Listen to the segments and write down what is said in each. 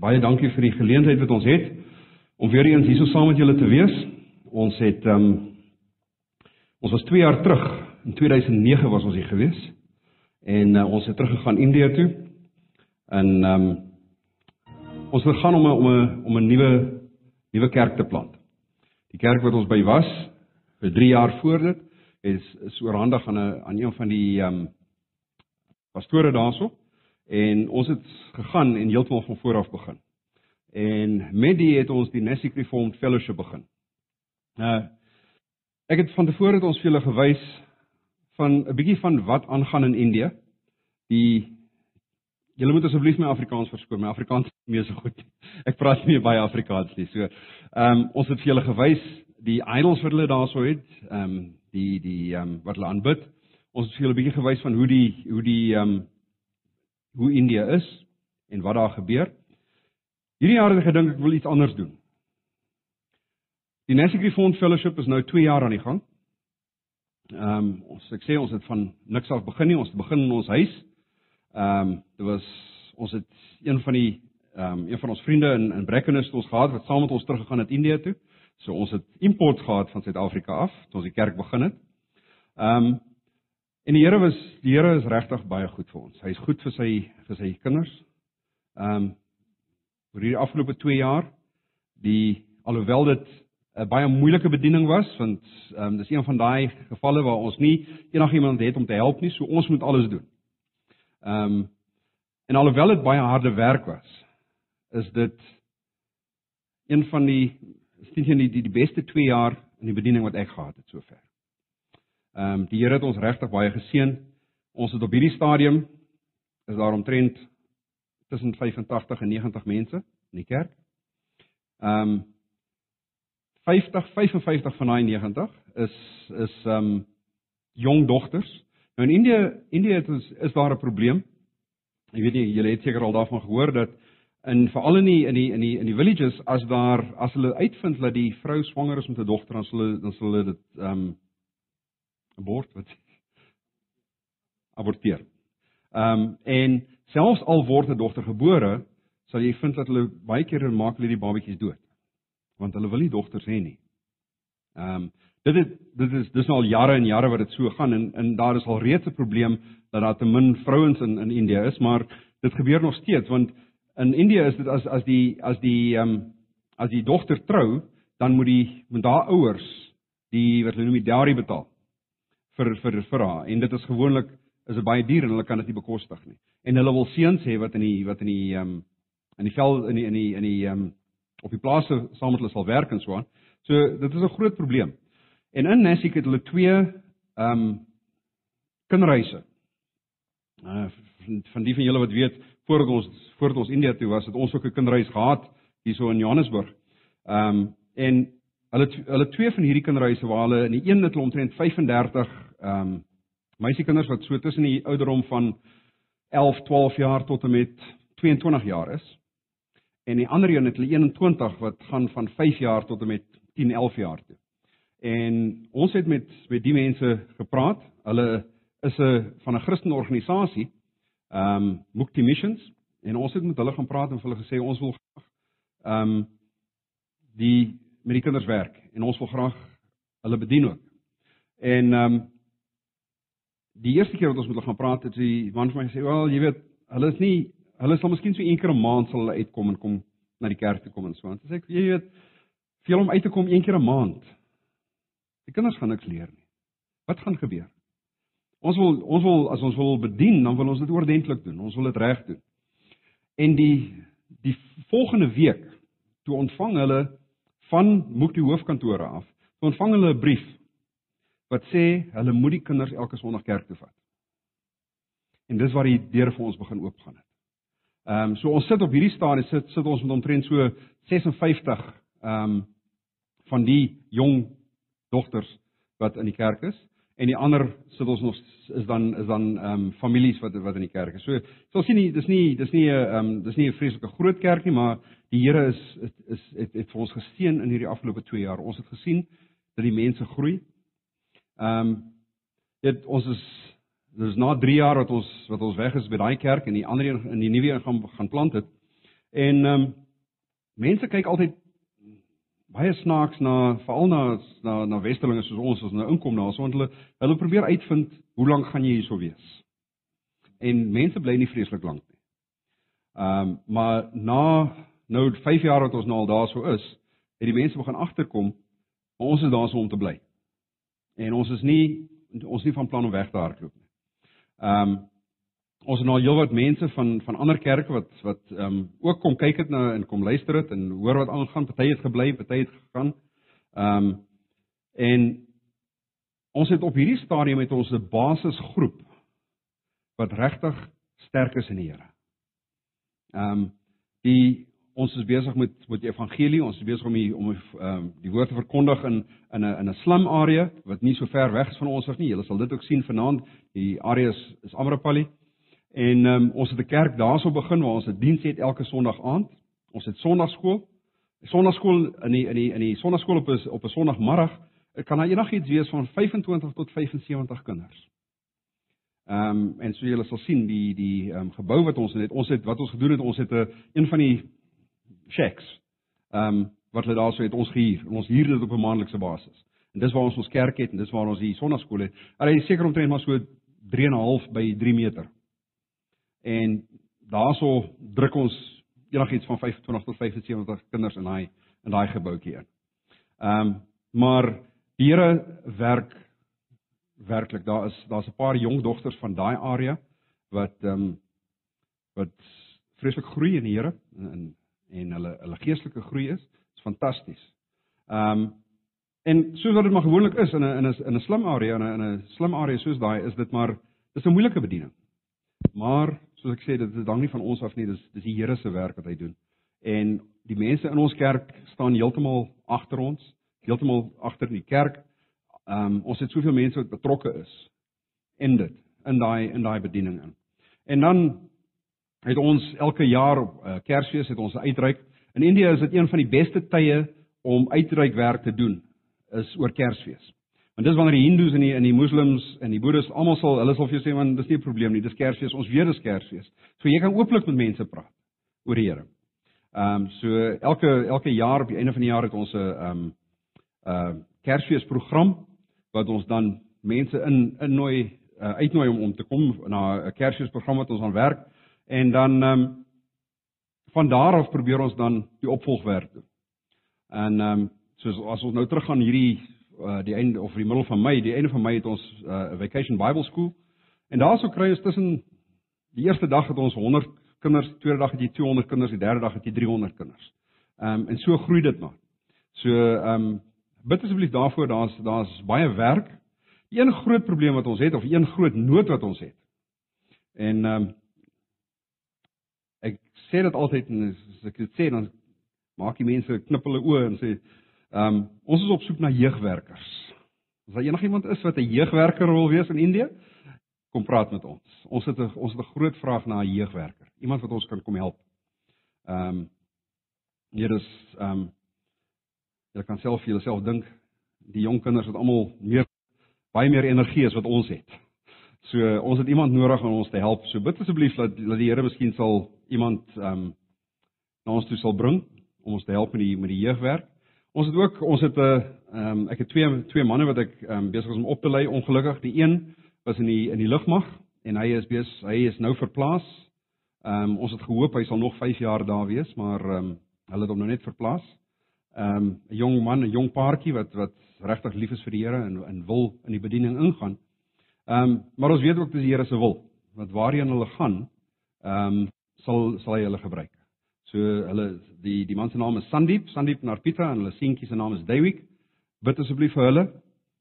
Baie dankie vir die geleentheid wat ons het om weer eens hierso saam met julle te wees. Ons het ehm um, ons was 2 jaar terug, in 2009 was ons hier gewees. En uh, ons het teruggegaan Indië toe. En ehm um, ons wil gaan om 'n om 'n om 'n nuwe nuwe kerk te plant. Die kerk wat ons by was vir 3 jaar voor dit is is oorhandig aan 'n aan een van die ehm um, pastore daarso en ons het gegaan en heeltemal van voor af begin. En met die het ons die Nessic Reformed Fellowship begin. Nou ek het van tevore het ons vir julle gewys van 'n bietjie van wat aangaan in Indië. Die Julle moet asseblief my Afrikaans verskoon. My Afrikaans is nie so goed. Ek praat nie baie Afrikaans nie. So, ehm um, ons het vir julle gewys die idols wat hulle daarso het, ehm um, die die ehm um, wat hulle aanbid. Ons het vir julle 'n bietjie gewys van hoe die hoe die ehm um, hoe Indië is en wat daar gebeur. Hierdie jaar het ek gedink ek wil iets anders doen. Die National Reformed Fellowship is nou 2 jaar aan die gang. Ehm um, ons ek sê ons het van niks af begin nie, ons het begin in ons huis. Ehm um, dit was ons het een van die ehm um, een van ons vriende in in Breckenridge ons gehad wat saam met ons teruggegaan het Indië toe. So ons het import gehad van Suid-Afrika af toe ons die kerk begin het. Ehm um, En die Here was die Here is regtig baie goed vir ons. Hy's goed vir sy vir sy kinders. Ehm um, oor hierdie afgelope 2 jaar die alhoewel dit 'n baie moeilike bediening was want ehm um, dis een van daai gevalle waar ons nie enigiemand het om te help nie, so ons moet alles doen. Ehm um, en alhoewel dit baie harde werk was, is dit een van die sien jy die die beste 2 jaar in die bediening wat ek gehad het sover. Ehm um, die Here het ons regtig baie geseën. Ons het op hierdie stadium is daar omtrent tussen 85 en 90 mense in die kerk. Ehm um, 50 55 van daai 90 is is ehm um, jong dogters. Nou in Indië Indië het ons is daar 'n probleem. Ek weet nie julle het seker al daarvan gehoor dat in veral in die in die in die in die villages as daar as hulle uitvind dat die vrou swanger is met 'n dogter dan sal hulle dan sal hulle dit ehm um, abort wat aborteer. Ehm um, en selfs al word 'n dogter gebore, sal jy vind dat hulle baie keer maak hulle die babatjies dood. Want hulle wil nie dogters hê nie. Ehm um, dit het, dit is dis nou al jare en jare wat dit so gaan en en daar is al reeds 'n probleem dat daar te min vrouens in in Indië is, maar dit gebeur nog steeds want in Indië is dit as as die as die ehm um, as die dogter trou, dan moet die moet haar ouers die wat hulle noem die dowry betaal vir vir vir haar en dit is gewoonlik is dit baie duur en hulle kan dit nie bekostig nie. En hulle wil seuns hê wat in die wat in die ehm um, in die vel in die in die in die ehm um, op die plase saam met hulle sal werk en so aan. So dit is 'n groot probleem. En in Nassik het hulle twee ehm um, kinderreise. Uh van, die van julle wat weet voordat ons voordat ons India toe was, het ons ook 'n kinderreis gehad hierso in Johannesburg. Ehm um, en hulle hulle twee van hierdie kinderreise waar hulle in die een het hulle omtrent 35 ehm um, meisiekinders wat so tussen die ouderdom van 11, 12 jaar tot en met 22 jaar is. En die ander een het hulle 21 wat gaan van 5 jaar tot en met 10, 11 jaar toe. En ons het met met die mense gepraat. Hulle is 'n van 'n Christelike organisasie, ehm um, Mukti Missions en ons het met hulle gaan praat en hulle gesê ons wil ehm um, die met die kinders werk en ons wil graag hulle bedien ook. En ehm um, die eerste keer wat ons met hulle gaan praat het die man vir my gesê, "Wel, jy weet, hulle is nie hulle sal miskien so een keer 'n maand sal hulle uitkom en kom na die kerk toe kom en so aan." Dis ek, jy weet, vir hom uit te kom een keer 'n maand. Die kinders gaan niks leer nie. Wat gaan gebeur? Ons wil ons wil as ons wil bedien, dan wil ons dit oordentlik doen. Ons wil dit reg doen. En die die volgende week toe ontvang hulle van Mukti hoofkantore af, ontvang hulle 'n brief wat sê hulle moet die kinders elke Sondag kerk toe vat. En dis waar die deure vir ons begin oopgaan het. Ehm um, so ons sit op hierdie stadium sit sit ons met omtrent so 56 ehm um, van die jong dogters wat in die kerk is en die ander sit ons nog is dan is dan ehm um, families wat wat in die kerk is. So sal sien nie dis nie dis nie 'n ehm um, dis nie 'n vreeslike groot kerk nie, maar die Here is is is het, het vir ons geseën in hierdie afgelope 2 jaar. Ons het gesien dat die mense groei. Ehm um, dit ons is dis na 3 jaar wat ons wat ons weg is by daai kerk en die ander in die nuwe gaan gaan plant het. En ehm um, mense kyk altyd baie snaaks na veral na na na westerlinge soos ons as nou inkom na so want hulle hulle probeer uitvind hoe lank gaan jy hierso wees. En mense bly nie vreeslik lank nie. Ehm um, maar na nou 5 jaar wat ons nou al daarso is, het die mense begin agterkom ons is daarso om te bly. En ons is nie ons nie van plan om weg te hardloop nie. Ehm um, ons het nou heelwat mense van van ander kerke wat wat ehm um, ook kom kyk het nou en kom luister het en hoor wat aangaan. Party het gebly, party het gegaan. Ehm um, en ons het op hierdie stadium met ons 'n basisgroep wat regtig sterk is in die Here. Ehm um, die ons is besig met met die evangelie, ons is besig om die om ehm um, die woord te verkondig in in 'n in 'n slum area wat nie so ver weg is van ons af nie. Julle sal dit ook sien vanaand. Die area is, is Amrapali. En ehm um, ons het 'n kerk daarso begin waar ons 'n diens het elke Sondag aand. Ons het Sondagskool. Sondagskool in die in die in die Sondagskool op is op 'n Sondagmiddag kan daar enigiets wees van 25 tot 75 kinders. Ehm um, en so julle sal sien die die ehm um, gebou wat ons het, ons het wat ons gedoen het, ons het 'n een van die shacks. Ehm um, wat hulle daarso het ons gehuur. Ons huur dit op 'n maandelikse basis. En dis waar ons ons kerk het en dis waar ons die Sondagskool het. Hulle is seker omtrent maar so 3.5 by 3 meter. En daarso druk ons enigiets van 25 tot 75 kinders in daai in daai gebouetjie in. Ehm um, maar die Here werk werklik. Daar is daar's 'n paar jong dogters van daai area wat ehm um, wat vreeslik groei in die Here en en hulle hulle geestelike groei is. Dit is fantasties. Ehm um, en soos wat dit maar gewoonlik is in 'n in 'n in 'n slim area in 'n in 'n slim area soos daai is dit maar dis 'n moeilike bediening. Maar soos ek sê dit is dan nie van ons af nie, dis dis die Here se werk wat hy doen. En die mense in ons kerk staan heeltemal agter ons, heeltemal agter in die kerk. Ehm um, ons het soveel mense wat betrokke is in dit, in daai in daai bediening in. En dan het ons elke jaar op uh, Kersfees het ons uitreik. In Indië is dit een van die beste tye om uitreikwerk te doen is oor Kersfees. Want dis wanneer die Hindus en die in die Moslems en die Boeddhas almal sal hulle sal vir jou sê man dis nie 'n probleem nie, dis Kersfees, ons weet dis Kersfees. So jy kan ooplik met mense praat oor die Here. Ehm um, so elke elke jaar op die einde van die jaar het ons 'n ehm um, 'n uh, Kersfees program wat ons dan mense in innooi uh, uitnooi om om te kom na 'n Kersfees program wat ons aan werk en dan ehm um, van daar af probeer ons dan die opvolgwerk doen. En ehm um, soos as ons nou teruggaan hierdie uh, die einde of die middel van Mei, die einde van Mei het ons 'n uh, vacation Bible school. En daarso kry ons tussen die eerste dag het ons 100 kinders, tweede dag het jy 200 kinders, die derde dag het jy 300 kinders. Ehm um, en so groei dit maar. So ehm um, bid asseblief daarvoor, daar's daar's baie werk. Een groot probleem wat ons het of een groot nood wat ons het. En ehm um, sê dit altyd en as ek dit sê dan maak die mense knip hulle oë en sê Ehm um, ons is op soek na jeugwerkers. As daar enigiemand is wat 'n jeugwerker wil wees in Indië, kom praat met ons. Ons het 'n ons het 'n groot vraag na 'n jeugwerker. Iemand wat ons kan kom help. Ehm um, hier is ehm um, jy kan self vir jouself dink die jong kinders het almal meer baie meer energie as wat ons het. So ons het iemand nodig om ons te help. So bid asseblief dat dat die Here miskien sal iemand ehm um, na ons toe sal bring om ons te help met die met die jeugwerk. Ons het ook ons het 'n uh, ehm um, ek het twee twee manne wat ek ehm um, besig is om op te lei ongelukkig. Die een was in die in die lugmag en hy is besig hy is nou verplaas. Ehm um, ons het gehoop hy sal nog 5 jaar daar wees, maar ehm um, hulle het hom nou net verplaas. Ehm um, 'n jong man, 'n jong paartjie wat wat regtig lief is vir die Here en en wil in die bediening ingaan. Ehm um, maar ons weet ook dis die Here se wil. Want waarheen hulle gaan, ehm um, sal sal hy hulle gebruik. So hulle die die man se naam is Sandeep, Sandeep Narpita en hulle seentjie se naam is Dewik. Bid asseblief vir hulle.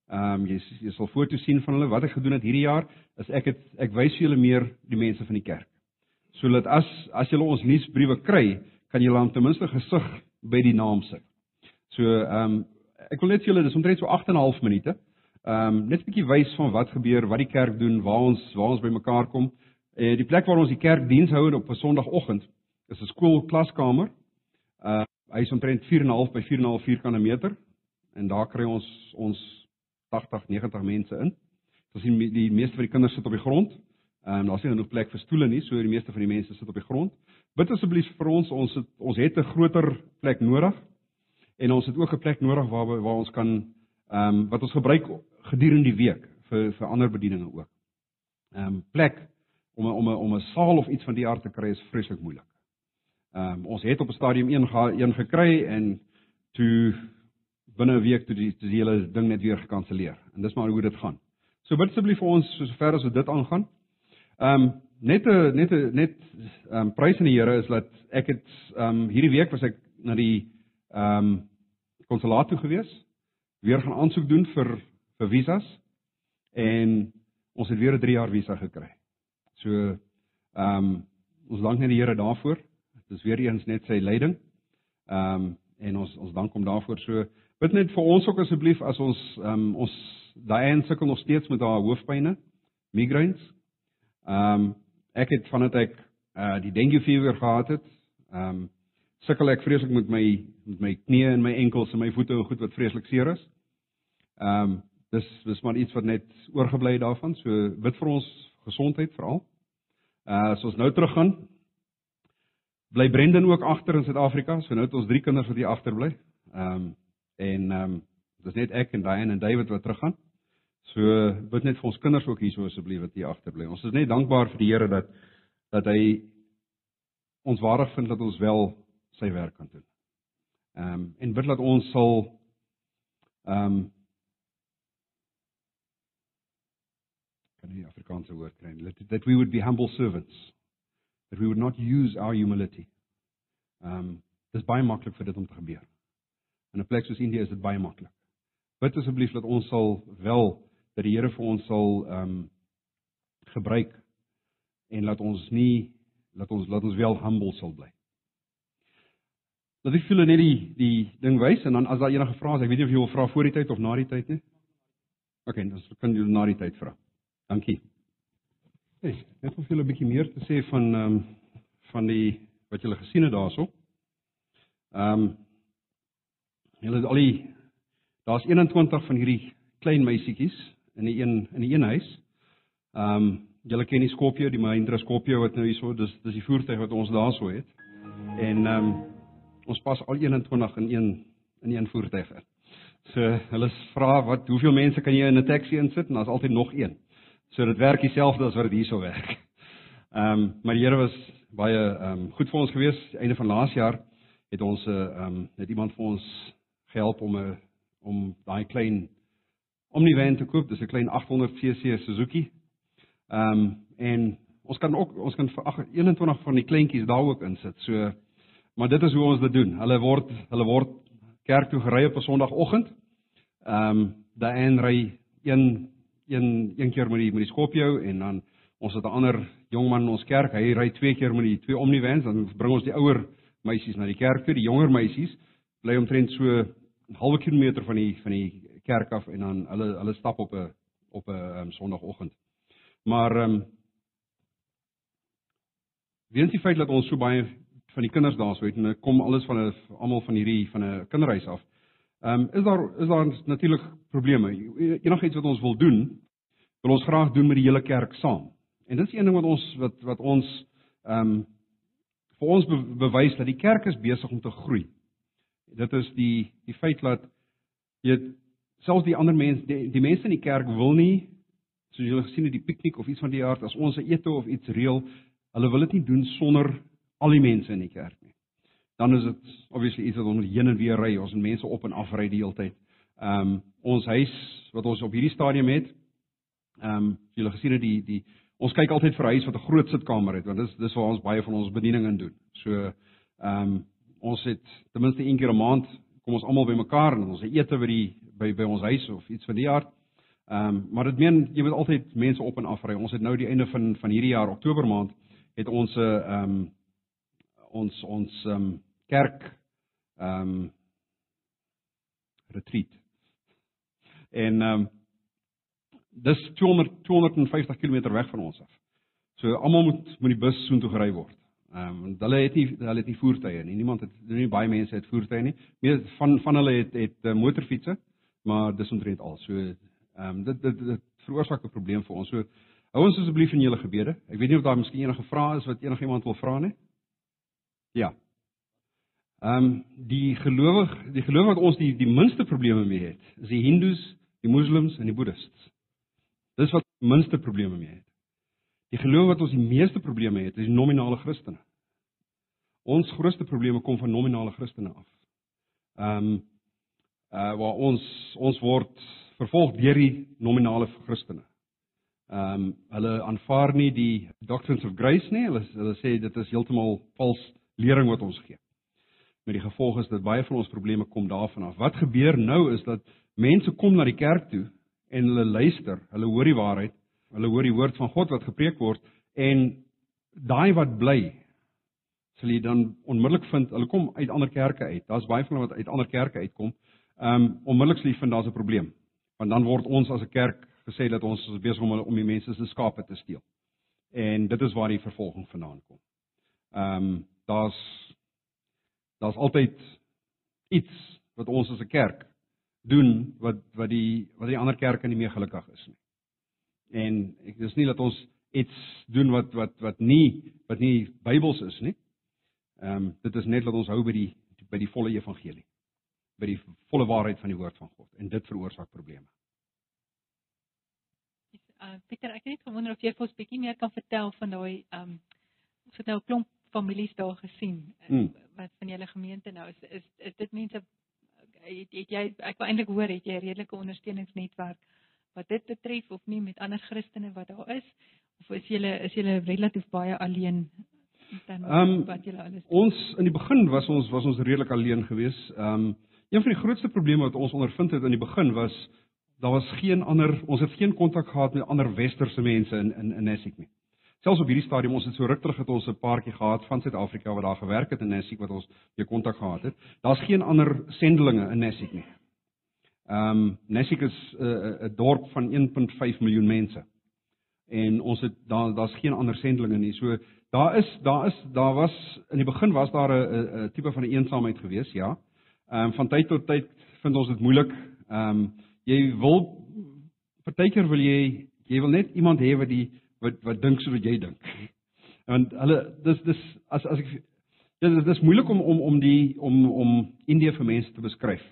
Ehm um, jy jy sal foto's sien van hulle wat ek gedoen het hierdie jaar is ek het ek wys julle meer die mense van die kerk. Sodat as as julle ons nuusbriewe kry, kan julle hom ten minste gesig by die naam sit. So ehm um, ek wil net julle dis omtrent so 8 en 'n half minute. Ehm um, net 'n bietjie wys van wat gebeur, wat die kerk doen, waar ons waar ons bymekaar kom. Eh die plek waar ons die kerkdiens hou op 'n Sondagoggend is 'n skoolklaskamer. Uh hy is omtrent 4.5 by 4.5 vierkante meter en daar kry ons ons 80, 90 mense in. Ons sien die meeste van die kinders sit op die grond Ehm um, daar's nie genoeg plek vir stoele nie, so die meeste van die mense sit op die grond. Bid asseblief vir ons, ons het, ons het 'n groter plek nodig en ons het ook 'n plek nodig waar waar ons kan ehm um, wat ons gebruik gedurende die week vir vir ander bedieninge ook. Ehm um, plek om a, om a, om 'n saal of iets van die aard te kry is vreeslik moeilik. Ehm um, ons het op 'n stadium een ge, een gekry en toe binne 'n week toe die toe die hele ding net weer gekanselleer. En dis maar hoe dit gaan. So bid asseblief vir ons sover as dit aangaan. Ehm um, net 'n net 'n net ehm um, prys aan die Here is dat ek het ehm um, hierdie week was ek na die ehm um, konsulaat toe gewees, weer gaan aansoek doen vir vir visas en ons het weer 'n 3 jaar visa gekry. So ehm um, ons dank net die Here daarvoor. Dit is weer eens net sy leiding. Ehm um, en ons ons dank hom daarvoor. So bid net vir ons ook asseblief as ons ehm um, ons daai sukkel nog steeds met haar hoofpynne, migraines. Ehm um, ek het vandat ek uh die dengue fever gehad het, ehm um, sukkel ek vreeslik met my met my knieë en my enkels en my voete en goed wat vreeslik seer is. Ehm um, dis dis maar iets wat net oorgebly het daarvan. So bid vir ons gesondheid veral. Uh as ons nou terug gaan bly Brendan ook agter in Suid-Afrika. So nou het ons drie kinders wat hier agter bly. Ehm um, en ehm um, dis net ek en Diane en David wat teruggaan. So bid net vir ons kinders ook hier so asseblief wat hier agterbly. Ons is net dankbaar vir die Here dat dat hy ons waardig vind dat ons wel sy werk kan doen. Ehm um, en bid dat ons sal ehm um, kan nie Afrikaanse woord kry. That we would be humble servants. That we would not use our humility. Ehm um, dis baie maklik vir dit om te gebeur. In 'n plek soos Indië is dit baie maklik. Bid asseblief dat ons sal wel dat die Here vir ons sal ehm um, gebruik en laat ons nie laat ons laat ons wel humble sal bly. Dat ek voel net die die ding wys en dan as daar enige vrae is, ek weet nie of jy wil vra voor die tyd of na die tyd nie. OK, dan kan jy na die tyd vra. Dankie. Hey, net om vir julle 'n bietjie meer te sê van ehm um, van die wat julle gesien het daarso. Ehm um, julle al die daar's 21 van hierdie klein meisietjies in die een in die een huis. Ehm um, julle ken die Scorpio, die Mahindra Scorpio wat nou hierso, dis dis die voertuig wat ons daarso het. En ehm um, ons pas al 21 in een in een voertuig in. So hulle vra wat hoeveel mense kan jy in 'n taxi insit en daar's altyd nog een. So dit werk dieselfde as wat dit hierso werk. Ehm um, maar die Here was baie ehm um, goed vir ons gewees. Einde van laas jaar het ons 'n ehm um, het iemand vir ons gehelp om 'n om daai klein Omnivan te koop. Dis 'n klein 800cc Suzuki. Ehm um, en ons kan ook ons kan vir 21 van die kleintjies daar ook insit. So maar dit is hoe ons dit doen. Hulle word hulle word kerk toe gery op 'n Sondagoggend. Ehm um, daai en ry een een een keer met die met die Scorpio en dan ons het 'n ander jong man in ons kerk. Hy ry twee keer met die twee Omnivans dan bring ons die ouer meisies na die kerk toe. Die jonger meisies bly omtrent so 'n halwe kilometer van die van die kerk af en dan hulle hulle stap op 'n op 'n um, sonoggend. Maar ehm um, weens die feit dat ons so baie van die kinders daar sou het en kom alles van 'n almal van hierdie van 'n kinderhuis af. Ehm um, is daar is daar natuurlik probleme. Enigiets wat ons wil doen, wil ons graag doen met die hele kerk saam. En dit is een ding wat ons wat wat ons ehm um, vir ons be, bewys dat die kerk is besig om te groei. Dit is die die feit dat jy selfs die ander mense die, die mense in die kerk wil nie soos julle gesien het die piknik of iets van die aard as ons 'n ete of iets reël, hulle wil dit nie doen sonder al die mense in die kerk. Dan is dit obviously iets wat ons heen en weer ry, ons mense op en af ry die hele tyd. Ehm um, ons huis wat ons op hierdie stadium het, ehm um, julle gesien het die die ons kyk altyd vir 'n huis wat 'n groot sitkamer het want dis dis waar ons baie van ons bediening in doen. So ehm um, ons het ten minste een keer 'n maand kom ons almal bymekaar en ons ete by die by by ons huis of iets van die aard. Ehm um, maar dit meen jy moet altyd mense op en af ry. Ons het nou die einde van van hierdie jaar Oktober maand het ons 'n ehm um, ons ons ehm um, kerk ehm um, retreat. En ehm um, dis 200 250 km weg van ons af. So almal moet moet die bus soontoe gery word. Ehm um, hulle het nie hulle het nie voertuie nie. Niemand het nie baie mense het voertuie nie. Meer van van hulle het het uh, motorfietsse, maar dis omtrent al. So ehm um, dit, dit dit veroorsaak 'n probleem vir ons. So Hou ons asseblief in julle gebede. Ek weet nie of daar miskien enige vrae is wat enigiemand wil vra nie. Ja. Ehm um, die gelowig, die geloof wat ons die die minste probleme mee het, is die Hindus, die Moslems en die Boeddhists. Dis wat minste probleme mee het. Die geloof wat ons die meeste probleme het, is die nominale Christene. Ons grootste probleme kom van nominale Christene af. Ehm um, uh waar ons ons word vervolg deur die nominale Christene. Ehm um, hulle aanvaar nie die doctrines of grace nie. Hulle hulle sê dit is heeltemal vals lering wat ons gee. Met die gevolg is dat baie van ons probleme kom daarvan af. Wat gebeur nou is dat mense kom na die kerk toe en hulle luister, hulle hoor die waarheid, hulle hoor die woord van God wat gepreek word en daai wat bly sal jy dan onmiddellik vind hulle kom uit ander kerke uit. Daar's baie van hulle wat uit ander kerke uitkom. Ehm um, onmiddellik sal jy vind daar's 'n probleem. Want dan word ons as 'n kerk gesê dat ons is besig om om die mense se skape te steel. En dit is waar die vervolging vandaan kom. Ehm um, daar's daar's altyd iets wat ons as 'n kerk doen wat wat die wat die ander kerke nie meer gelukkig is nie. En ek dis nie dat ons iets doen wat wat wat nie wat nie Bybels is nie. Ehm um, dit is net dat ons hou by die by die volle evangelie. By die volle waarheid van die woord van God en dit veroorsaak probleme. Uh Pieter, ek het net gewonder of jy vir ons bietjie meer kan vertel van daai ehm um, ons het nou 'n klomp families daar gesien hmm. wat van julle gemeente nou is is, is dit mense het, het jy ek wou eintlik hoor het jy 'n redelike ondersteuningsnetwerk wat dit betref of nie met ander Christene wat daar is of is julle is julle relatief baie alleen dan um, wat julle alles doen? Ons in die begin was ons was ons redelik alleen geweest. Ehm um, een van die grootste probleme wat ons ondervind het in die begin was daar was geen ander ons het geen kontak gehad met ander westerse mense in in in Nessiek nie. Selfs op hierdie stadium ons het so ruk terug het ons 'n paartjie gehad van Suid-Afrika wat daar gewerk het in Nessiek wat ons weer kontak gehad het. Daar's geen ander sendelinge in Nessiek nie. Ehm um, Nessiek is 'n uh, 'n dorp van 1.5 miljoen mense. En ons het daar daar's geen ander sendelinge nie. So Daar is daar is daar was in die begin was daar 'n 'n tipe van 'n eensaamheid geweest, ja. Ehm um, van tyd tot tyd vind ons dit moeilik. Ehm um, jy wil partykeer wil jy jy wil net iemand hê wat die wat wat dink so wat jy dink. Want hulle dis dis as as ek dit is dis moeilik om om om die om om Indië vir mense te beskryf.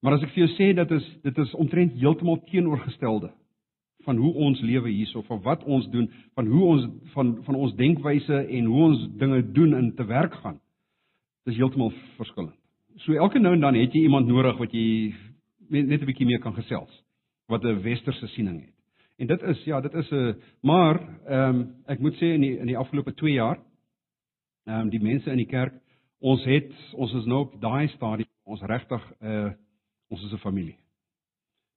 Maar as ek vir jou sê dat is dit is omtrent heeltemal teenoorgestelde van hoe ons lewe hierso, van wat ons doen, van hoe ons van van ons denkwyse en hoe ons dinge doen in te werk gaan. Dis heeltemal verskillend. So elke nou en dan het jy iemand nodig wat jy net 'n bietjie meer kan gesels wat 'n westerse siening het. En dit is ja, dit is 'n maar ehm um, ek moet sê in die in die afgelope 2 jaar ehm um, die mense in die kerk, ons het ons is nou op daai stadium ons regtig 'n uh, eh, ons is 'n familie.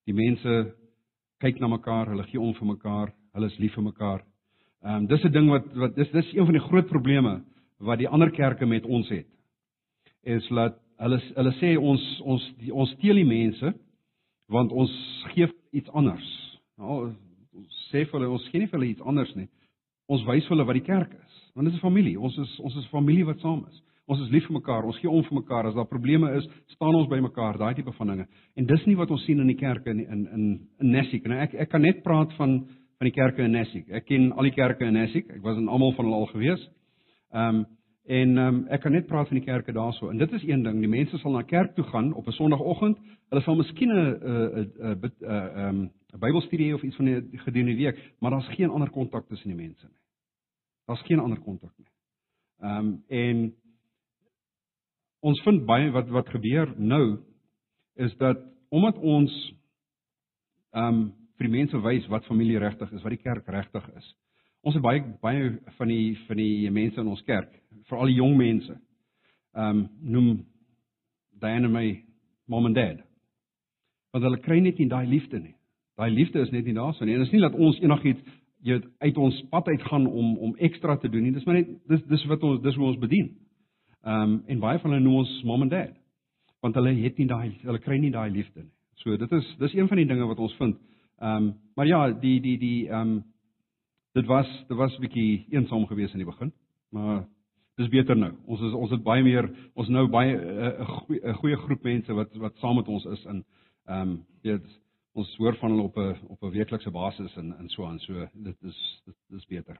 Die mense kyk na mekaar, hulle gee om vir mekaar, hulle is lief vir mekaar. Ehm um, dis 'n ding wat wat dis dis een van die groot probleme wat die ander kerke met ons het. Is dat hulle hulle sê ons ons die, ons steel die mense want ons gee iets anders. Nou sê vir hulle ons gee nie vir hulle iets anders nie. Ons wys vir hulle wat die kerk is. Want dit is 'n familie. Ons is ons is familie wat saam is. Ons is lief vir mekaar, ons gee om vir mekaar. As daar probleme is, staan ons by mekaar, daai tipe van dinge. En dis nie wat ons sien in die kerke in in in, in Nessiek nie. Ek ek kan net praat van van die kerke in Nessiek. Ek ken al die kerke in Nessiek. Ek was in almal van hulle al gewees. Ehm um, en ehm um, ek kan net praat van die kerke daarso. En dit is een ding, die mense sal na kerk toe gaan op 'n Sondagoggend. Hulle sal miskien 'n 'n 'n 'n 'n Bybelstudie of iets van die gedurende die week, maar daar's geen ander kontak tussen die mense nie. Daar's geen ander kontak nie. Ehm um, en ons vind baie wat wat gebeur nou is dat omdat ons ehm um, vir die mense wys wat familie regtig is, wat die kerk regtig is. Ons het baie baie van die van die mense in ons kerk, veral die jong mense. Ehm um, noem Diana my mom and dad. Want hulle kry net nie daai liefde nie. Daai liefde is net nie daar so nie. En dit is nie dat ons enigiets jy uit ons pad uit gaan om om ekstra te doen nie. Dis maar net dis dis wat ons dis hoe ons bedien. Ehm um, en baie van hulle noem ons mom and dad. Want hulle het nie daai hulle kry nie daai liefde nie. So dit is dis een van die dinge wat ons vind. Ehm um, maar ja, die die die ehm um, dit was dit was 'n bietjie eensaam geweest in die begin, maar dis beter nou. Ons is ons het baie meer ons nou baie 'n uh, goeie 'n goeie groep mense wat wat saam met ons is in ehm um, weet ons hoor van hulle op 'n op 'n weeklikse basis en en so aan. So dit is dit is beter.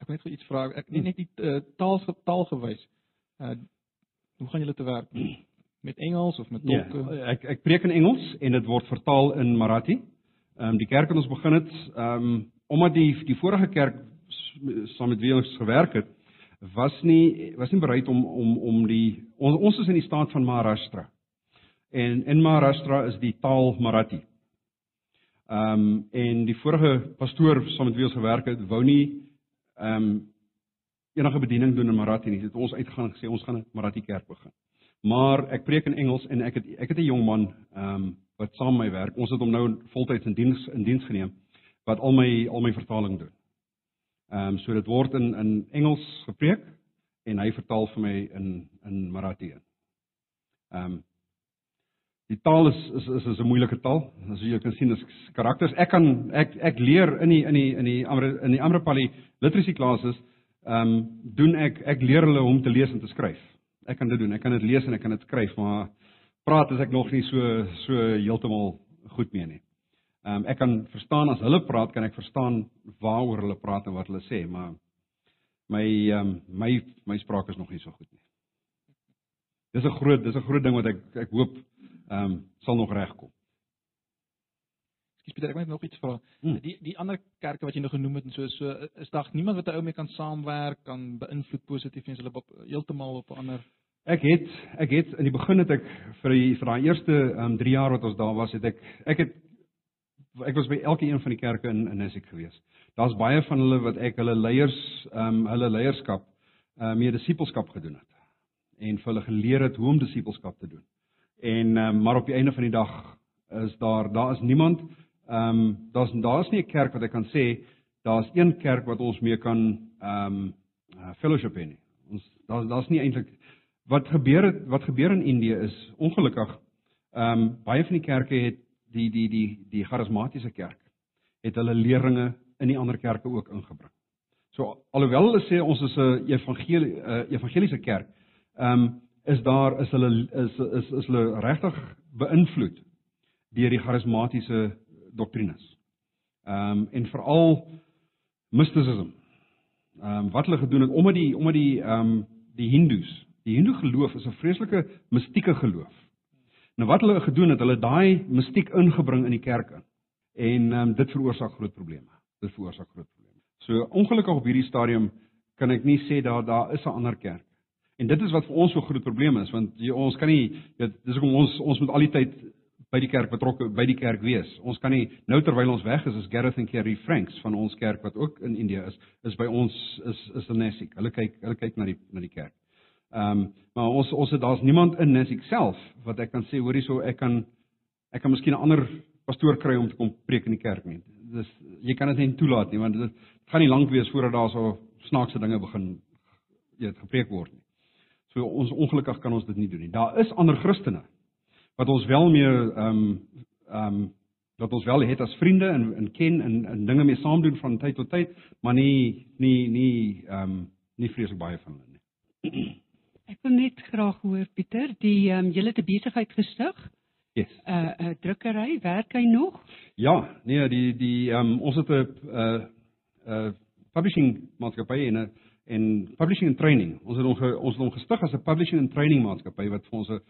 Ek wil net iets vra. Ek net net die uh, taal taal gewys. Uh hoe gaan julle te werk? Met Engels of met tolke? Ja, ek ek preek in Engels en dit word vertaal in Marathi. Ehm um, die kerk het ons begin het ehm um, omdat die die vorige kerk saam met wie ons gewerk het was nie was nie bereid om om om die ons, ons is in die staat van Maharashtra. En in Maharashtra is die taal Marathi. Ehm um, en die vorige pastoor saam met wie ons gewerk het, wou nie ehm um, enige bediening doen in Marathi nie. Het ons uitgegaan en gesê ons gaan 'n Marathi kerk begin. Maar ek preek in Engels en ek het ek het 'n jong man ehm um, wat saam met my werk. Ons het hom nou voltyds in diens in diens geneem wat al my al my vertaling doen. Ehm um, so dit word in in Engels gepreek en hy vertaal vir my in in Marathi. Ehm um, Die taal is is is, is 'n moeilike taal. As jy kan sien, dis karakters. Ek kan ek ek leer in die in die in die Amre in die Amrapali literacy classes, ehm um, doen ek ek leer hulle om te lees en te skryf. Ek kan dit doen. Ek kan dit lees en ek kan dit skryf, maar praat as ek nog nie so so heeltemal goed mee nie. Ehm um, ek kan verstaan as hulle praat, kan ek verstaan waaroor hulle praat en wat hulle sê, maar my ehm um, my my spraak is nog nie so goed nie. Dis 'n groot dis 'n groot ding wat ek ek hoop ehm um, sal nog regkom. Ekskuus Pieter, ek moet nog iets vra. Hmm. Die die ander kerke wat jy nou genoem het en so so is daar niemand wat 'n ou mee kan saamwerk, kan beïnvloed positief en hulle heeltemal op 'n ander Ek het ek het in die begin het ek vir die vir daai eerste ehm um, 3 jaar wat ons daar was, het ek ek het ek was by elke een van die kerke in in Nisik gewees. Daar's baie van hulle wat ek hulle leiers ehm um, hulle leierskap ehm uh, mee disipelskap gedoen het en vir hulle geleer het hoe om disipelskap te doen. En um, maar op die einde van die dag is daar daar is niemand ehm um, daar's daar's nie 'n kerk wat ek kan sê daar's een kerk wat ons mee kan ehm um, fellowship in. Ons daar's daar's nie eintlik wat gebeur het wat gebeur in Indië is ongelukkig ehm um, baie van die kerke het die die die die charismatiese kerk het hulle leringe in die ander kerke ook ingebring. So alhoewel hulle sê ons is 'n evangelie uh, evangeliese kerk, ehm um, is daar is hulle is is is hulle regtig beïnvloed deur die charismatiese doktrines. Ehm um, en veral mysticism. Ehm um, wat hulle gedoen het omdat die omdat die ehm um, die Hindus, die Hindu geloof is 'n vreeslike mistieke geloof. Nou wat hulle gedoen het, hulle daai mistiek ingebring in die kerke. En ehm um, dit veroorsaak groot probleme. Dit veroorsaak groot probleme. So ongelukkig op hierdie stadium kan ek nie sê daar daar is 'n ander kerk En dit is wat vir ons so groot probleem is want jy, ons kan nie dit dis hoekom ons ons moet al die tyd by die kerk betrokke by die kerk wees. Ons kan nie nou terwyl ons weg is is Gareth en Kerry Franks van ons kerk wat ook in Indië is is by ons is is in Nessik. Hulle kyk hulle kyk na die na die kerk. Ehm um, maar ons ons het daar's niemand in Nessik self wat ek kan sê hoor hierso ek kan ek kan miskien 'n ander pastoor kry om te kom preek in die kerk nie. Dis jy kan dit nie toelaat nie want dit gaan nie lank wees voordat daar so snaakse dinge begin het gepreek word nie. So ons ongelukkig kan ons dit nie doen nie. Daar is ander Christene wat ons wel mee ehm um, ehm um, wat ons wel het as vriende en en ken en en dinge mee saam doen van tyd tot tyd, maar nie nie nie ehm um, nie vreeslik baie van hulle nie. Ek wil net graag hoor Pieter, die ehm um, julle te besigheid gestig. Yes. 'n uh, 'n uh, drukkery, werk hy nog? Ja, nee, die die ehm um, ons het 'n 'n uh, 'n uh, publishing maatskappy en 'n en publishing and training. Ons het hom ons het hom gestig as 'n publishing and training maatskappy wat vir ons 'n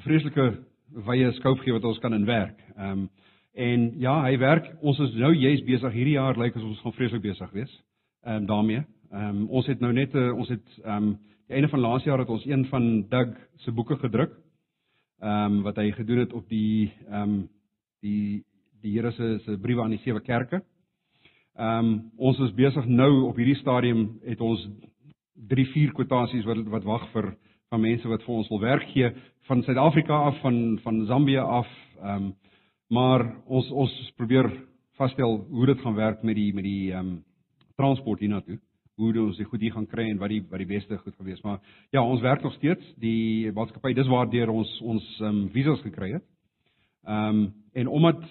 vreeslike wye skoop gee wat ons kan inwerk. Ehm um, en ja, hy werk. Ons is nou juist besig hierdie jaar lyk like, as ons gaan vreeslik besig wees. Ehm um, daarmee. Ehm um, ons het nou net 'n uh, ons het ehm um, die einde van laas jaar het ons een van Doug se boeke gedruk. Ehm um, wat hy gedoen het op die ehm um, die die Here se se briewe aan die sewe kerke. Ehm um, ons is besig nou op hierdie stadium het ons 3 4 kwotasies wat wat wag vir van mense wat vir ons wil werk gee van Suid-Afrika af van van Zambië af. Ehm um, maar ons ons probeer vasstel hoe dit gaan werk met die met die ehm um, transport hiernatoe. Hoe ons dit goed hier gaan kry en wat die wat die beste goed gewees. Maar ja, ons werk nog steeds. Die maatskappy dis waardeur ons ons ehm um, visas gekry het. Ehm um, en omdat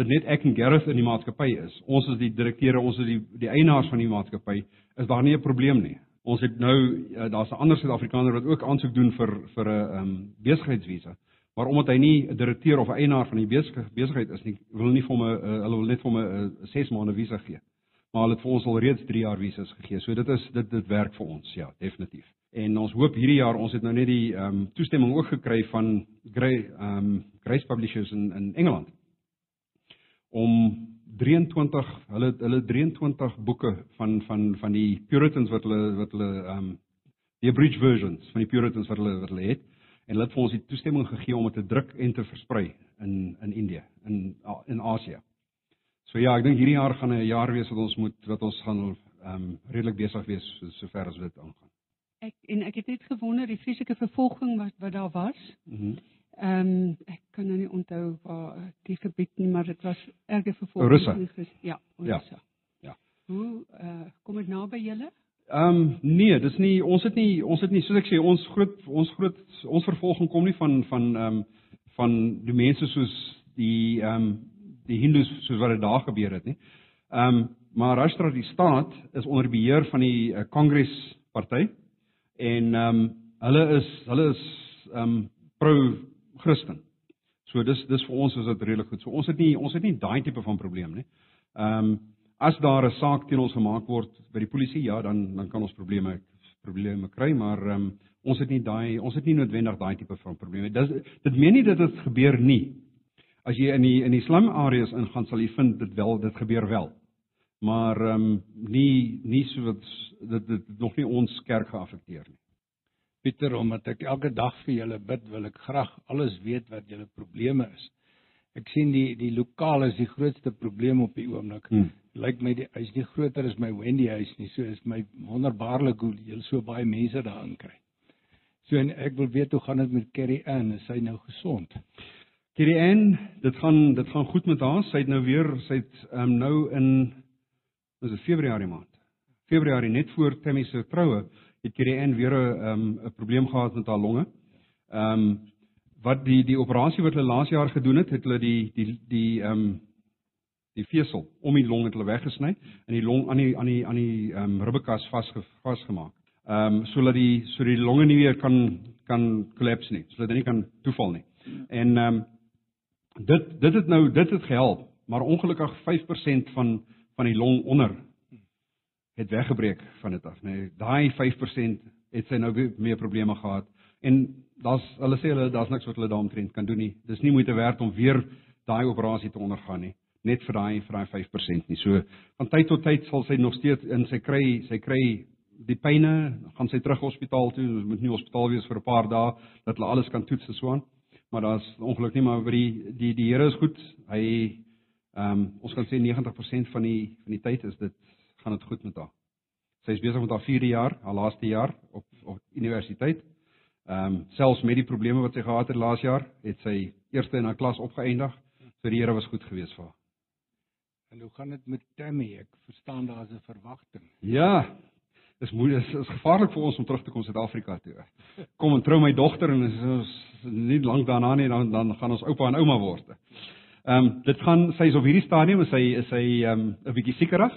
dit net ek en Gareth in die maatskappy is. Ons is die direkteure, ons is die die eienaars van die maatskappy. Is daar nie 'n probleem nie. Ons het nou uh, daar's 'n ander Suid-Afrikaner wat ook aansoek doen vir vir 'n um, besigheidsvisa. Maar omdat hy nie 'n direkteur of 'n eienaar van die besigheid is nie, wil nie vir hom 'n uh, hulle wil net vir hom 'n 6 maande visa gee. Maar hulle het vir ons al reeds 3 jaar visas gegee. So dit is dit dit werk vir ons, ja, definitief. En ons hoop hierdie jaar ons het nou net die ehm um, toestemming ook gekry van Grey ehm um, Grace Publishers in in Engeland om 23 hulle hulle 23 boeke van van van die Puritans wat hulle wat hulle ehm um, die abridged versions van die Puritans wat hulle wat hulle het en hulle het vir ons die toestemming gegee om dit te druk en te versprei in in Indië in in Asië. So ja, ek dink hierdie jaar gaan 'n jaar wees wat ons moet wat ons gaan ehm um, redelik besig wees so, sover as dit aangaan. Ek en ek het net gewonder die fisiese vervolging wat wat daar was. Mhm. Mm Ehm um, ek kan nou nie onthou waar die gebied nie, maar dit was erge vervolging. Russe. Ja, Russe. Ja. ja. Hoe uh, kom dit nou by julle? Ehm um, nee, dis nie ons het nie ons het nie soos ek sê ons groot ons groot ons vervolging kom nie van van ehm um, van die mense soos die ehm um, die hindus soos wat dit daar gebeur het nie. Ehm um, maar Rashtra die staat is onder beheer van die uh, Congress party en ehm um, hulle is hulle is ehm um, pro Christen. So dis dis vir ons is dit redelik goed. So ons het nie ons het nie daai tipe van probleem nie. Ehm um, as daar 'n saak teen ons gemaak word by die polisie, ja, dan dan kan ons probleme probleme kry, maar ehm um, ons het nie daai ons het nie noodwendig daai tipe van probleme. Dit dit meen nie dat dit gebeur nie. As jy in die in die slum areas ingaan, sal jy vind dit wel dit gebeur wel. Maar ehm um, nie nie so wat dit dit nog nie ons kerk geaffekteer nie. Pieter, omdat ek elke dag vir julle bid, wil ek graag alles weet wat julle probleme is. Ek sien die die lokaal is die grootste probleem op die oomblik. Hmm. Lyk my die hy's nie groter as my Wendy huis nie. So is my wonderbaarlik hoe julle so baie mense daarin kry. So en ek wil weet hoe gaan dit met Carrie Ann? Is sy nou gesond? Carrie Ann, dit gaan dit gaan goed met haar. Sy het nou weer sy't um, ehm, nou in is dit Februarie maand. Februarie net voor Tammy se troue het Ann weer 'n um, 'n probleem gehad met haar longe. Ehm um, wat die die operasie wat hulle laas jaar gedoen het, het hulle die die die ehm um, die vesel om die long het hulle weggesny en die long aan die aan die aan die ehm um, ribbekas vas vasgemaak. Ehm um, sodat die so die longe nie weer kan kan collapse nie, sodat dit nie kan toeval nie. En ehm um, dit dit het nou dit het gehelp, maar ongelukkig 5% van van die long onder het weggebreek van dit af, nê. Nee, daai 5% het sy nou meer probleme gehad. En daar's hulle sê hulle daar's niks wat hulle daaromtrent kan doen nie. Dis nie moeite werd om weer daai operasie te ondergaan nie, net vir daai vir daai 5% nie. So van tyd tot tyd sal sy nog steeds in sy kry, sy kry die pyne, gaan sy terug hospitaal toe, moet nie hospitaal wees vir 'n paar dae dat hulle alles kan toets en so aan. Maar daar's ongeluk nie, maar by die die die Here is goed. Hy ehm um, ons kan sê 90% van die van die tyd is dit gaan dit goed met haar. Sy is besig met haar 4de jaar, haar laaste jaar op op universiteit. Ehm um, selfs met die probleme wat sy gehad het laas jaar, het sy eerste in haar klas opgeëindig. So die Here was goed geweest vir haar. En hoe gaan dit met Tammy? Ek verstaan daar's 'n verwagting. Ja. Dis moeilik, is, is gevaarlik vir ons om terug te kom Suid-Afrika toe. Kom en trou my dogter en is ons nie lank daarna nie dan dan gaan ons oupa en ouma word. Ehm um, dit gaan sy is op hierdie stadium is sy is sy ehm um, 'n bietjie siekerig.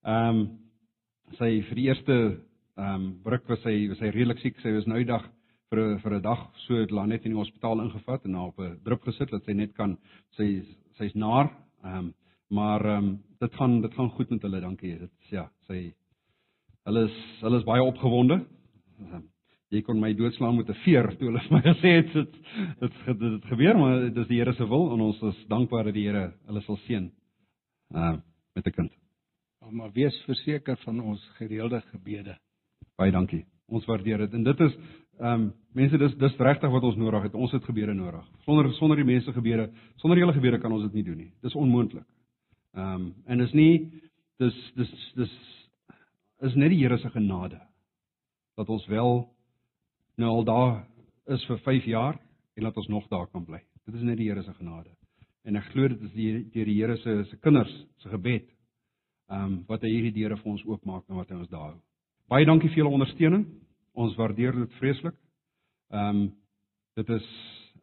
Ehm um, sy vir die eerste ehm um, ruk was sy was sy redelik siek. Sy was nou die dag vir vir 'n dag so het hulle net in die hospitaal ingevat en haar op 'n drup gesit dat sy net kan sy sy's naar. Ehm um, maar ehm um, dit gaan dit gaan goed met hulle, dankie. Dit ja, sy hulle is hulle is baie opgewonde. Um, jy kon my doodslaan met 'n veer toe hulle my gesê het dit dit dit het gebeur, maar dit is die Here se wil en ons is dankbaar dat die Here hulle sal seën. Ehm uh, met 'n kind maar wees verseker van ons gereelde gebede. Baie dankie. Ons waardeer dit. En dit is ehm um, mense dis dis regtig wat ons nodig het. Ons het gebede nodig. Sonder sonder die mense gebede, sonder julle gebede kan ons dit nie doen nie. Dis onmoontlik. Ehm um, en is nie dis dis dis is net die Here se genade dat ons wel nou al daar is vir 5 jaar en dat ons nog daar kan bly. Dit is net die Here se genade. En ek glo dit is die deur die Here se se kinders se gebed ehm um, wat hy hierdie deure vir ons oopmaak en wat hy ons daar hou. Baie dankie vir julle ondersteuning. Ons waardeer dit vreeslik. Ehm um, dit is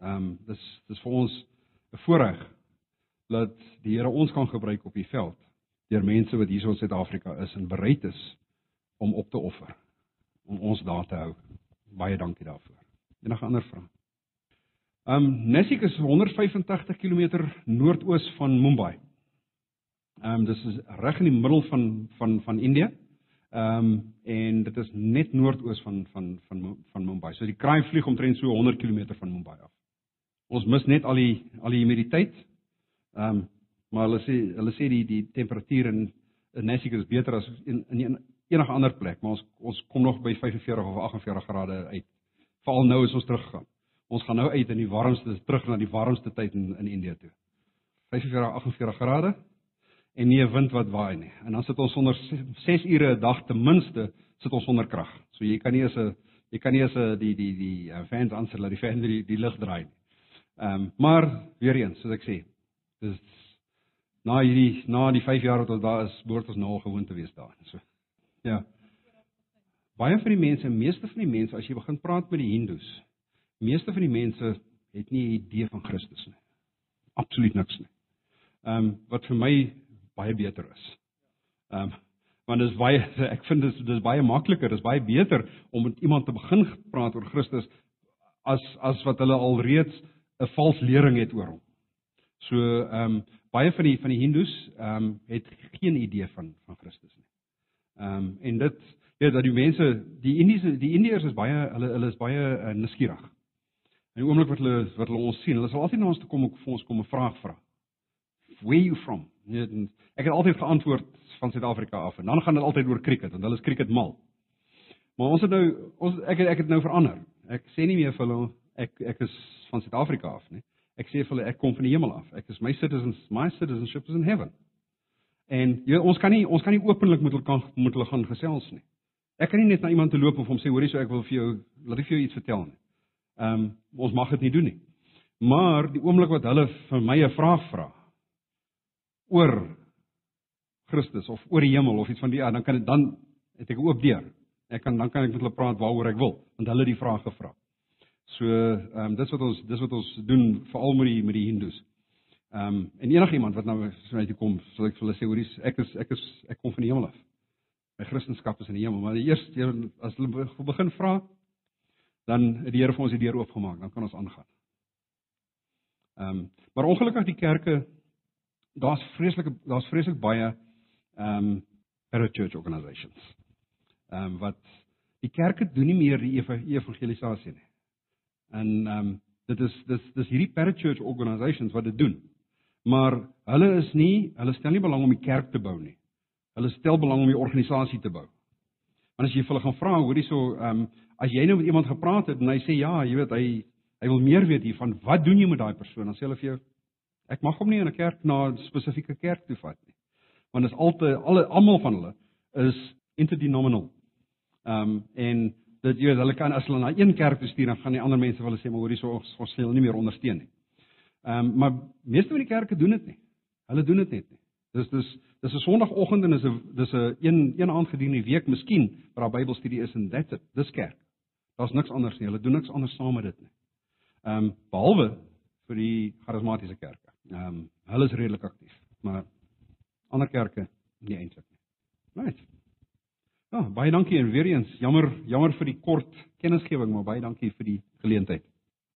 ehm um, dis dis vir ons 'n voorreg dat die Here ons kan gebruik op die veld deur mense wat hier in Suid-Afrika is en bereid is om op te offer om ons daar te hou. Baie dankie daarvoor. Enige ander vrae? Ehm um, Nashik is 185 km noordoos van Mumbai. Ehm um, dis is reg in die middel van van van Indië. Ehm um, en dit is net noordoos van van van van Mumbai. So die kraai vlieg omtrent so 100 km van Mumbai af. Ons mis net al die al die humiditeit. Ehm um, maar hulle sê hulle sê die die temperatuur in in Nashik is beter as in in enige ander plek, maar ons ons kom nog by 45 of 48 grade uit. Veral nou as ons teruggaan. Ons gaan nou uit in die warmste terug na die warmste tyd in in Indië toe. 45 48 grade en nie 'n wind wat waai nie. En dan sit ons onder 6 ure 'n dag ten minste sit ons onder krag. So jy kan nie as 'n jy kan nie as 'n die die die uh, fans aansit dat die fan die die lig draai nie. Ehm um, maar weer eens, soos ek sê, dis na hierdie na die 5 jaar wat ons daar is, behoort ons nou al gewoon te wees daar. So ja. Baie van die mense, meeste van die mense as jy begin praat met die Hindus, meeste van die mense het nie 'n idee van Christus nie. Absoluut niks nie. Ehm um, wat vir my baie beter is. Ehm um, want dit is baie ek vind dit is dis baie makliker, dis baie beter om met iemand te begin praat oor Christus as as wat hulle alreeds 'n vals lering het oor hom. So ehm um, baie van die van die Hindus ehm um, het geen idee van van Christus nie. Ehm um, en dit ja dat die mense die Indiese die Indiërs is baie hulle hulle is baie uh, nuuskierig. In die oomblik wat hulle wat hulle ons sien, hulle sal altyd na ons toe kom om vir ons kom 'n vraag vra. Where you from? Nee, ek het altyd geantwoord van Suid-Afrika af en dan gaan dit altyd oor cricket want hulle is cricket mal. Maar ons het nou ons ek het ek het nou verander. Ek sê nie meer vir hulle ek ek is van Suid-Afrika af nie. Ek sê vir hulle ek kom van die hemel af. Ek is my citizens my citizenship is in heaven. En jy ons kan nie ons kan nie openlik met hulle kan met hulle gaan gesels nie. Ek kan nie net na iemand toe loop of hom sê hoorie so ek wil vir jou laat vir jou iets vertel nie. Ehm um, ons mag dit nie doen nie. Maar die oomblik wat hulle vir my 'n vraag vra oor Christus of oor die hemel of iets van die ja, dan kan dit dan het ek oop deur. Ek kan dan kan ek met hulle praat waaroor ek wil want hulle het die vraag gevra. So ehm um, dis wat ons dis wat ons doen veral met die met die Hindus. Ehm um, en enigiemand wat nou so uit kom, sal ek vir hulle sê hoor ek is ek is ek kom van die hemel af. My Christendom is in die hemel, maar die eerste as hulle begin vra dan het die Here vir ons die deur oopgemaak, dan kan ons aangaan. Ehm um, maar ongelukkig die kerke daar's vreeslike daar's vreeslik baie ehm um, parachurch organisations. Ehm um, wat die kerke doen nie meer die evangelisasie nie. En ehm um, dit is dis dis hierdie parachurch organisations wat dit doen. Maar hulle is nie hulle stel nie belang om die kerk te bou nie. Hulle stel belang om die organisasie te bou. Want as jy hulle gaan vra, hoorie so ehm um, as jy nou met iemand gepraat het en hy sê ja, jy weet hy hy wil meer weet hiervan, wat doen jy met daai persoon? Dan sê hulle vir jou Ek mag hom nie in 'n kerk na 'n spesifieke kerk toe vat nie. Want is altyd alle almal van hulle is interdenominal. Ehm um, en dit jy hulle kan as hulle na een kerk toe stuur dan gaan die ander mense hulle sê maar hoorie so ons ons sal nie meer ondersteun nie. Ehm um, maar meeste van die kerke doen dit nie. Hulle doen dit net nie. Dis dis dis 'n Sondagoggend en dis 'n dis 'n een een aand gedurende die week miskien waar daar Bybelstudie is en that's it. Dis kerk. Daar's niks anders nie. Hulle doen niks anders saam met dit nie. Ehm um, behalwe vir die charismatiese kerke. Ehm um, hulle is redelik aktief, maar ander kerke nie eintlik nie. Right. Ja, baie dankie en weer eens jammer jammer vir die kort kennisgewing, maar baie dankie vir die geleentheid.